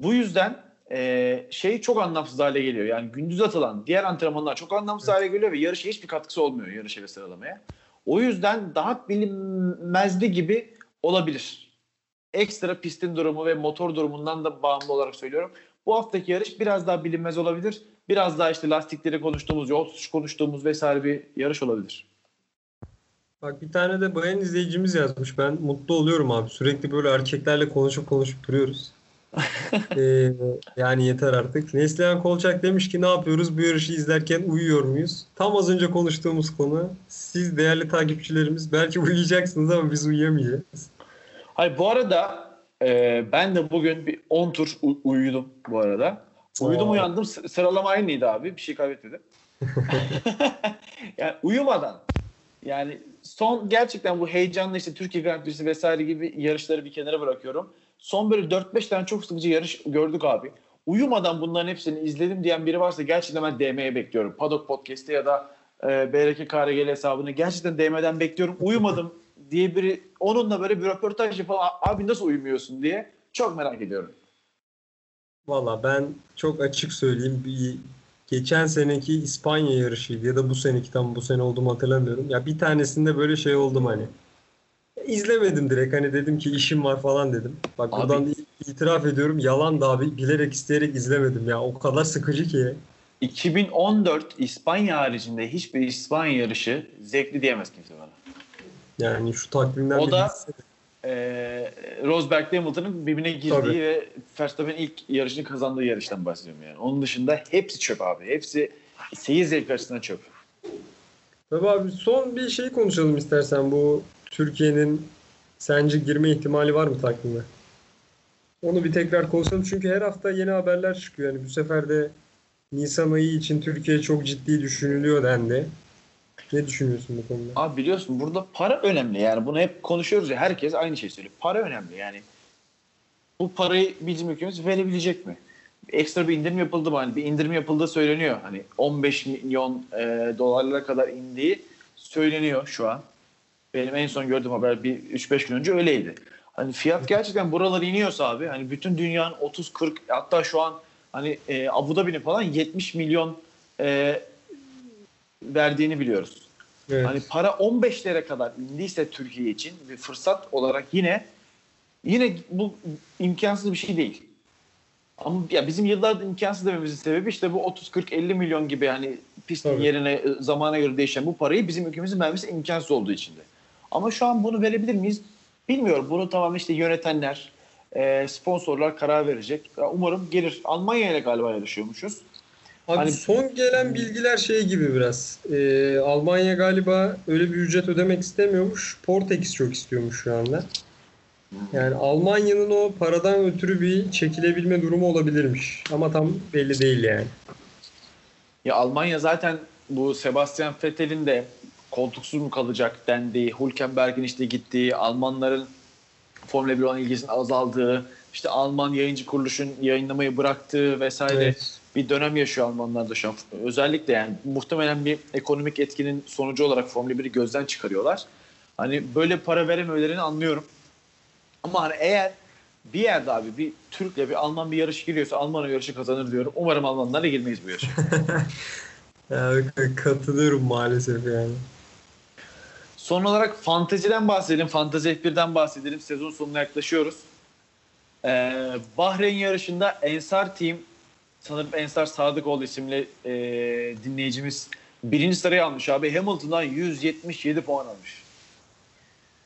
Bu yüzden e, şey çok anlamsız hale geliyor. Yani gündüz atılan diğer antrenmanlar çok anlamsız hale geliyor ve yarışa hiçbir katkısı olmuyor yarışa ve sıralamaya. O yüzden daha bilinmezli gibi olabilir. Ekstra pistin durumu ve motor durumundan da bağımlı olarak söylüyorum. Bu haftaki yarış biraz daha bilinmez olabilir. Biraz daha işte lastikleri konuştuğumuz, yol tutuş konuştuğumuz vesaire bir yarış olabilir. Bak bir tane de bayan izleyicimiz yazmış. Ben mutlu oluyorum abi. Sürekli böyle erkeklerle konuşup konuşup duruyoruz. Ee, yani yeter artık. Neslihan Kolçak demiş ki ne yapıyoruz? Bu yarışı izlerken uyuyor muyuz? Tam az önce konuştuğumuz konu. Siz değerli takipçilerimiz belki uyuyacaksınız ama biz uyuyamayacağız. Hayır bu arada e, ben de bugün bir 10 tur u- uyudum bu arada. Uyudum Aa. uyandım sıralama aynıydı abi bir şey kaybetmedim. yani uyumadan yani son gerçekten bu heyecanlı işte Türkiye Grand Prix'si vesaire gibi yarışları bir kenara bırakıyorum. Son böyle 4-5 tane çok sıkıcı yarış gördük abi. Uyumadan bunların hepsini izledim diyen biri varsa gerçekten ben DM'ye bekliyorum. Paddock Podcast'te ya da e, BRK KRGL hesabını gerçekten DM'den bekliyorum. Uyumadım diye biri onunla böyle bir röportaj yapalım. Abi nasıl uyumuyorsun diye çok merak ediyorum. Valla ben çok açık söyleyeyim. Bir, geçen seneki İspanya yarışıydı ya da bu seneki tam bu sene olduğumu hatırlamıyorum. Ya bir tanesinde böyle şey oldum hani. İzlemedim direkt hani dedim ki işim var falan dedim. Bak Abi- buradan itiraf ediyorum yalan da abi bilerek isteyerek izlemedim ya. O kadar sıkıcı ki. 2014 İspanya haricinde hiçbir İspanya yarışı zevkli diyemez kimse bana. Yani şu takvimden O da-. Ee, Rosberg Hamilton'ın birbirine girdiği Tabii. ve Verstappen'in ilk yarışını kazandığı yarıştan bahsediyorum yani. Onun dışında hepsi çöp abi. Hepsi seyir zevki açısından çöp. Tabii abi son bir şey konuşalım istersen bu Türkiye'nin sence girme ihtimali var mı takvime? Onu bir tekrar konuşalım çünkü her hafta yeni haberler çıkıyor. Yani bu sefer de Nisan ayı için Türkiye çok ciddi düşünülüyor dendi. Ne düşünüyorsun bu konuda? Abi biliyorsun burada para önemli. Yani bunu hep konuşuyoruz ya herkes aynı şeyi söylüyor. Para önemli yani. Bu parayı bizim ülkemiz verebilecek mi? Ekstra bir indirim yapıldı mı? Hani bir indirim yapıldığı söyleniyor. Hani 15 milyon e, dolarlara kadar indiği söyleniyor şu an. Benim en son gördüğüm haber bir 3-5 gün önce öyleydi. Hani fiyat gerçekten buralara iniyorsa abi hani bütün dünyanın 30-40 hatta şu an hani e, Abu Dhabi'nin falan 70 milyon e, verdiğini biliyoruz. Evet. Hani para 15'lere kadar indiyse Türkiye için bir fırsat olarak yine yine bu imkansız bir şey değil. Ama ya bizim yıllardır imkansız dememizin sebebi işte bu 30 40 50 milyon gibi hani pistin Tabii. yerine zamana göre değişen bu parayı bizim ülkemizin vermesi imkansız olduğu için de. Ama şu an bunu verebilir miyiz? Bilmiyorum. Bunu tamamen işte yönetenler, e, sponsorlar karar verecek. Umarım gelir. Almanya ile galiba yarışıyormuşuz. Abi Hani- son gelen bilgiler şey gibi biraz. Ee, Almanya galiba öyle bir ücret ödemek istemiyormuş. Portekiz çok istiyormuş şu anda. Yani Almanya'nın o paradan ötürü bir çekilebilme durumu olabilirmiş. Ama tam belli değil yani. Ya Almanya zaten bu Sebastian Vettel'in de koltuksuz mu kalacak dendiği, Hülkenberg'in işte gittiği, Almanların Formula 1 olan ilgisinin azaldığı, işte Alman yayıncı kuruluşun yayınlamayı bıraktığı vesaire Evet. bir dönem yaşıyor Almanlar da şu an. Özellikle yani muhtemelen bir ekonomik etkinin sonucu olarak Formula 1'i gözden çıkarıyorlar. Hani böyle para verememelerini anlıyorum. Ama hani eğer bir yerde abi bir Türk'le bir Alman bir yarış giriyorsa Alman yarışı kazanır diyorum. Umarım Almanlarla girmeyiz bu yarışa. Ya, katılıyorum maalesef yani. Son olarak fanteziden bahsedelim. Fantezi F1'den bahsedelim. Sezon sonuna yaklaşıyoruz. Ee, Bahreyn yarışında Ensar Team sanırım Ensar Sadıkoğlu isimli e, dinleyicimiz birinci sırayı almış abi. Hamilton'dan 177 puan almış.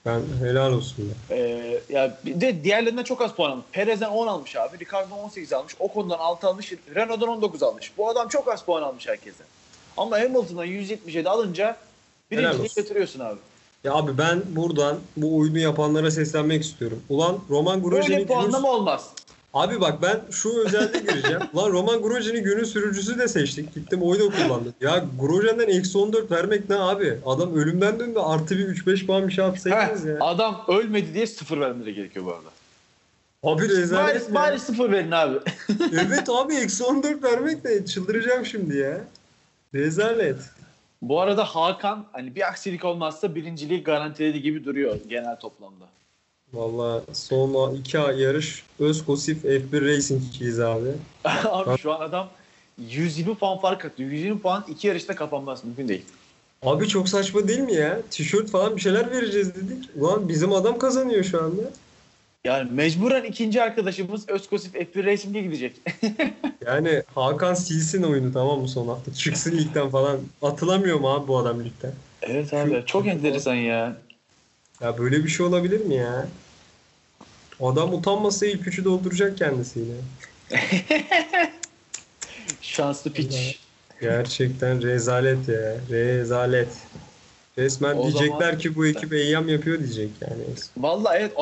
Ben helal olsun. ya. Ee, ya bir de diğerlerinden çok az puan almış. Perez'den 10 almış abi. Ricardo'dan 18 almış. Ocon'dan 6 almış. Renault'dan 19 almış. Bu adam çok az puan almış herkese. Ama Hamilton'dan 177 alınca birinciliği olsun. götürüyorsun abi. Ya abi ben buradan bu oyunu yapanlara seslenmek istiyorum. Ulan Roman Böyle Grosje'nin puanlama olmaz. Abi bak ben şu özelde gireceğim. Lan Roman Grosje'nin günün sürücüsü de seçtik. Gittim oy da kullandım. Ya Grosje'nden eksi 14 vermek ne abi? Adam ölümden döndü. Artı bir 3-5 puan bir şey yapsaydınız Heh, ya. Adam ölmedi diye sıfır vermeleri gerekiyor bu arada. Abi Bari, rezalet ya. bari sıfır verin abi. Evet abi eksi 14 vermek ne? Çıldıracağım şimdi ya. Rezalet. Bu arada Hakan hani bir aksilik olmazsa birinciliği garantiledi gibi duruyor genel toplamda. Valla son iki ay yarış Özkosif F1 Racing'ciyiz abi. abi şu an adam 120 puan fark atıyor. 120 puan iki yarışta kapanmaz mümkün değil. Abi çok saçma değil mi ya? Tişört falan bir şeyler vereceğiz dedik. Ulan bizim adam kazanıyor şu anda. Yani mecburen ikinci arkadaşımız Özkosif F1 Racing'e gidecek. Yani Hakan silsin oyunu tamam mı son hafta? Çıksın ligden falan. Atılamıyor mu abi bu adam ligden? evet abi çok enteresan ya. Ya böyle bir şey olabilir mi ya? Adam utanmasa ilk üçü dolduracak kendisiyle. Şanslı piç. Gerçekten rezalet ya. Rezalet. Resmen O diyecekler zaman- ki bu ekip eyyam yapıyor diyecek yani. Vallahi evet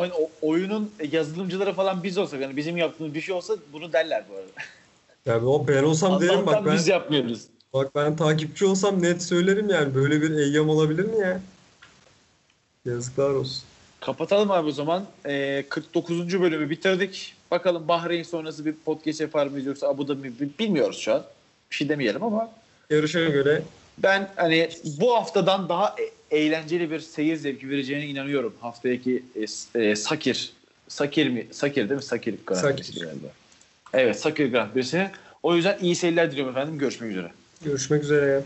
oyunun yazılımcıları falan biz olsak yani bizim yaptığımız bir şey olsa bunu derler bu arada. Ya o ben olsam derim Allah'tan bak ben biz yapmıyoruz. bak ben takipçi olsam net söylerim yani böyle bir eyyam olabilir mi ya? Yazıklar olsun. Kapatalım abi o zaman. Ee, 49. bölümü bitirdik. Bakalım Bahreyn sonrası bir podcast yapar mıyız yoksa Abu Dhabi mi bilmiyoruz şu an. Bir şey demeyelim ama Yarışa göre ben hani bu haftadan daha e- eğlenceli bir seyir zevki vereceğine inanıyorum. Haftaki e, e, Sakir. Sakir mi? Sakir değil mi? Sakir Grand Sakir. Galiba. Evet Sakir Grand Prix'si. O yüzden iyi seyirler diliyorum efendim. Görüşmek üzere. görüşmek üzere.